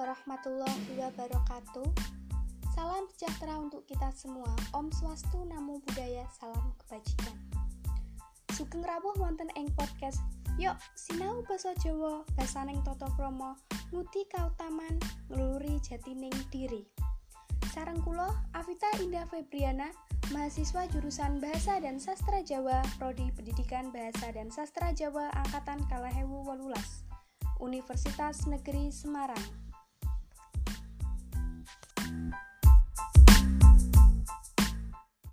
warahmatullahi wabarakatuh. Salam sejahtera untuk kita semua. Om Swastu Namo Buddhaya, salam kebajikan. Sugeng rawuh wonten ing podcast. Yuk, sinau basa Jawa, basaning tata krama, ngudi kautaman, ngluri jatining diri. Sareng kula Avita Indah Febriana, mahasiswa jurusan Bahasa dan Sastra Jawa, Prodi Pendidikan Bahasa dan Sastra Jawa angkatan Kalahewu Walulas. Universitas Negeri Semarang.